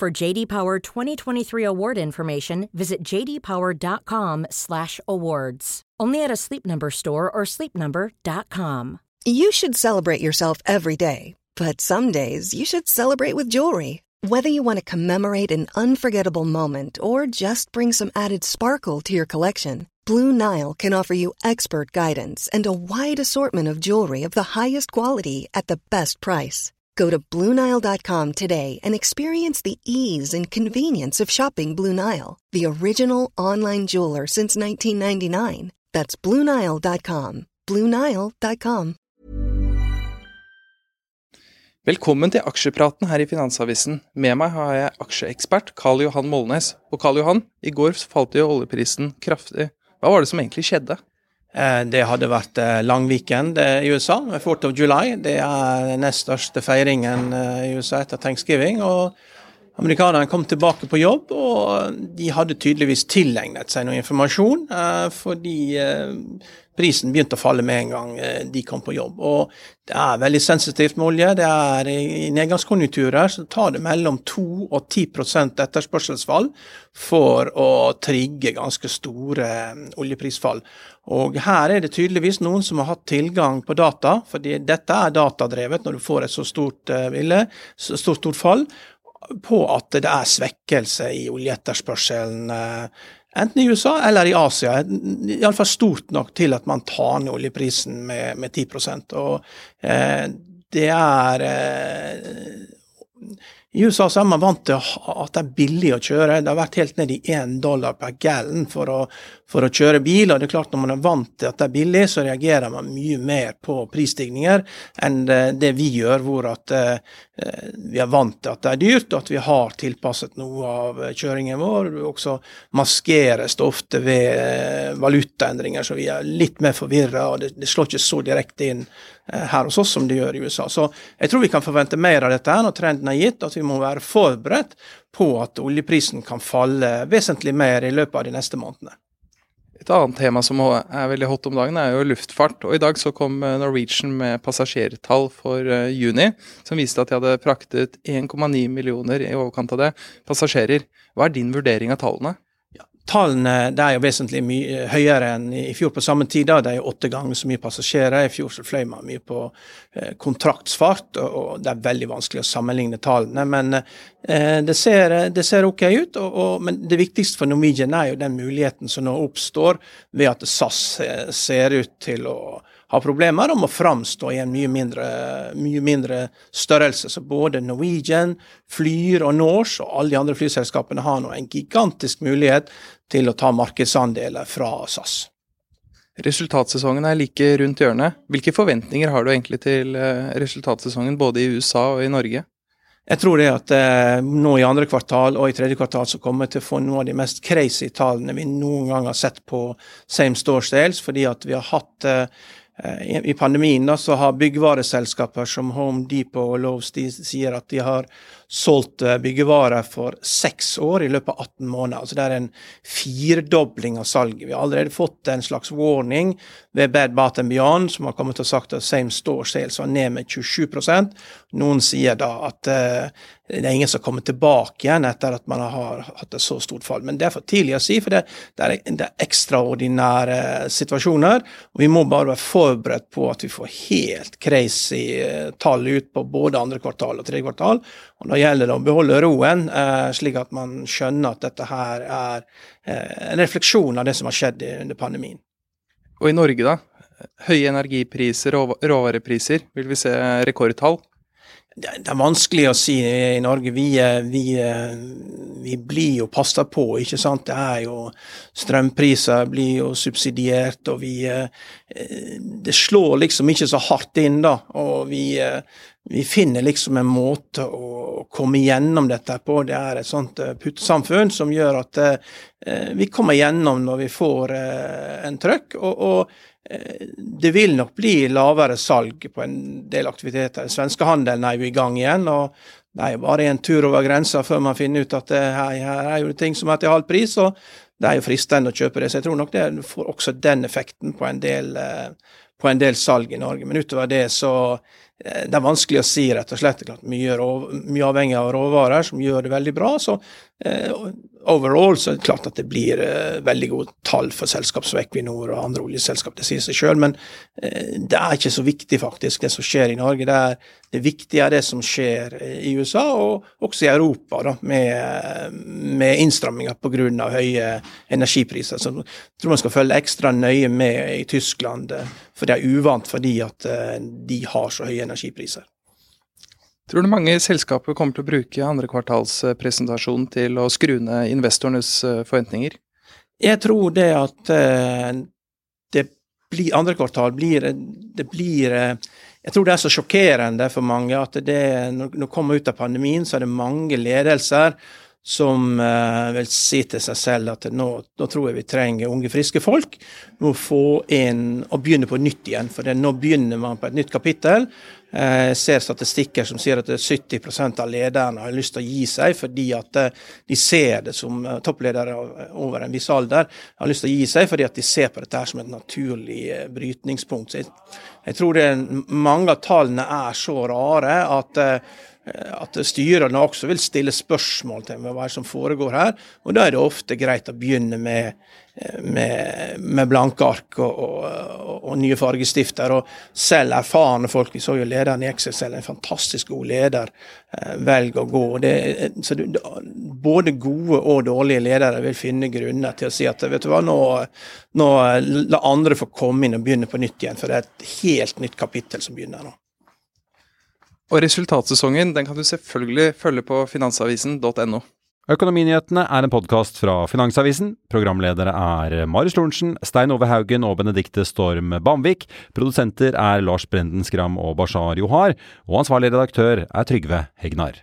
For JD Power 2023 award information, visit jdpower.com/awards. Only at a Sleep Number store or sleepnumber.com. You should celebrate yourself every day, but some days you should celebrate with jewelry. Whether you want to commemorate an unforgettable moment or just bring some added sparkle to your collection, Blue Nile can offer you expert guidance and a wide assortment of jewelry of the highest quality at the best price. Go to BlueNile.com today and experience the ease and convenience of shopping Blue Nile, the original online jeweler since 1999. That's BlueNile.com. BlueNile.com. Velkommen til aksjepraten her i Finansavisen. Med meg har jeg aksjeekspert Karl Johan Molnes. Og Karl Johan, i går falt jo oljeprisen kraftig. Hva var det som egentlig skjedde? Eh, det hadde vært eh, lang weekend eh, i USA, 4th of July. Det er nest største feiringen i USA etter thanksgiving. og Amerikanerne kom tilbake på jobb, og de hadde tydeligvis tilegnet seg noe informasjon. Fordi prisen begynte å falle med en gang de kom på jobb. Og det er veldig sensitivt med olje. Det er I nedgangskonjunkturer så tar det mellom 2 og 10% etterspørselsfall for å trigge ganske store oljeprisfall. Og her er det tydeligvis noen som har hatt tilgang på data, fordi dette er datadrevet når du får et så stort, uh, så stort, stort fall, på at det er svekkelse i oljeetterspørselen. Uh, enten i USA eller i Asia. Iallfall stort nok til at man tar ned oljeprisen med, med 10 Og eh, det er i USA så er man vant til at det er billig å kjøre. Det har vært helt ned i én dollar per gallon for å, for å, kjøre bil. og det er klart Når man er vant til at det er billig, så reagerer man mye mer på prisstigninger enn det vi gjør, hvor at eh, vi er vant til at det er dyrt, og at vi har tilpasset noe av kjøringen vår. Også maskeres det ofte ved eh, valutaendringer, så vi er litt mer forvirra. Det, det slår ikke så direkte inn Eh, her hos oss som det gjør i USA. Så jeg tror vi kan forvente mer av dette her når trenden er gitt, at vi må være forberedt på at oljeprisen kan falle vesentlig mer i løpet av de neste månedene. Et annet tema som er veldig hot om dagen, er jo luftfart. Og I dag så kom eh, Norwegian med passasjertall for uh, juni, som viste at de hadde praktet 1,9 millioner i overkant av det passasjerer. Hva er din vurdering av tallene? Tallene er jo vesentlig mye høyere enn i fjor på samme tid. Det er jo åtte ganger så mye passasjerer. I fjor så fløy man mye på eh, kontraktsfart, og det er veldig vanskelig å sammenligne tallene. Men eh, det, ser, det, ser, ok ut. Og, og, men det viktigste for Norwegian er jo den muligheten som nå oppstår ved at SAS eh, ser ut til å har problemer om å framstå i en mye mindre, mye mindre, størrelse. Så både Norwegian, Flyr og Norse og alle de andre flyselskapene har nå en gigantisk mulighet til å ta markedsandeler fra SAS. Resultatsesongen er like rundt hjørnet. Hvilke forventninger har du egentlig til eh, resultatsesongen både i USA og i Norge? Jeg tror det at eh, nå i andre kvartal og i tredje kvartal så kommer vi til å få noen av de mest crazy tallene vi noen gang har sett på same store sales, fordi at vi har hatt eh, Eh, I pandemien så har byggvareselskaper som Home Depot og Loves de sier at de har solgt eh, byggevarer for seks år i løpet av 18 måneder. Altså det er en firedobling av salget. Vi har allerede fått en slags warning ved Bad Bath Beyond, som har kommet og sagt at same store sales var ned med 27 Noen sier da at uh, det er ingen som kommer tilbake igjen etter at man har hatt et så stort fall. Men det er for tidlig å si, for det, det, er, det er, ekstraordinære situasjoner. og Vi må bare være forberedt på at vi får helt crazy eh, tall ut på både andre kvartal og tredje kvartal. og Da gjelder det å beholde roen, eh, slik at man skjønner at dette her er eh, en refleksjon av det som har skjedd under pandemien. Og i Norge, da? Høye energipriser og råvarepriser. Vil vi se rekordtall? Det, er vanskelig å si i Norge. Vi, vi, vi blir jo passa på, ikke sant. Det er jo Strømpriser blir jo subsidiert, og vi Det slår liksom ikke så hardt inn, da. Og vi, vi finner liksom en måte å komme gjennom dette på. Det er et sånt puttesamfunn som gjør at vi kommer gjennom når vi får en trøkk. og, og det vil nok bli lavere salg på en del aktiviteter. Svenskehandelen er jo i gang igjen. og det er jo bare en tur over grensa før man finner ut at det, her, her er jo ting som er til halv pris, og det er jo fristende å kjøpe det. Så jeg tror nok det får også den effekten på en del, eh, på en del salg i Norge. Men utover det så eh, det er vanskelig å si, rett og slett. Mye, mye avhengig av råvarer, som gjør det veldig bra. Så eh, overall så er det klart at det blir uh, veldig gode tall for selskap som Equinor og andre oljeselskap, det sier seg sjøl. Men uh, det er ikke så viktig, faktisk, det som skjer i Norge. Det, er, det viktige er det som skjer i USA, og også i Europa, da, med, med innstramminger pga. høye energipriser. Så jeg tror man skal følge ekstra nøye med i Tyskland, for det er uvant fordi at de har så høye energipriser. Tror du mange selskaper kommer til å bruke andrekvartalspresentasjonen til å skru ned investorenes eh, forventninger? Jeg tror det at eh, det blir, andre kvartal blir, det blir eh, Jeg tror det er så sjokkerende for mange at det, når vi kommer ut av pandemien, så er det mange ledelser som uh, vil si til seg selv at nå, nå, tror jeg vi trenger unge, friske folk. Må få inn og begynne på nytt igjen. For nå begynner man på et nytt kapittel. Jeg eh, ser statistikker som sier at 70% av lederne har lyst til å gi seg fordi at eh, de ser det som eh, toppledere over en viss alder har lyst til å gi seg fordi at de ser på dette som et naturlig brytningspunkt. Jeg, jeg tror det, mange av tallene er så rare at at styrene også vil stille spørsmål til hva som foregår her. Og da er det ofte greit å begynne med, med, med blanke ark og, og, og, nye fargestifter. Og selv erfarne folk, vi så jo lederen i XXL, en fantastisk god leder, eh, velger å gå. Det, så det, både gode og dårlige ledere vil finne grunner til å si at vet du hva, nå, nå la andre få komme inn og begynne på nytt igjen, for det er et helt nytt kapittel som begynner nå. Og resultatsesongen den kan du selvfølgelig følge på finansavisen.no. Økonominyhetene er en podkast fra Finansavisen. Programledere er Marius Lorentzen, Stein Ove Haugen og Benedikte Storm Bamvik. Produsenter er Lars Brenden Skram og Bashar Johar. Og ansvarlig redaktør er Trygve Hegnar.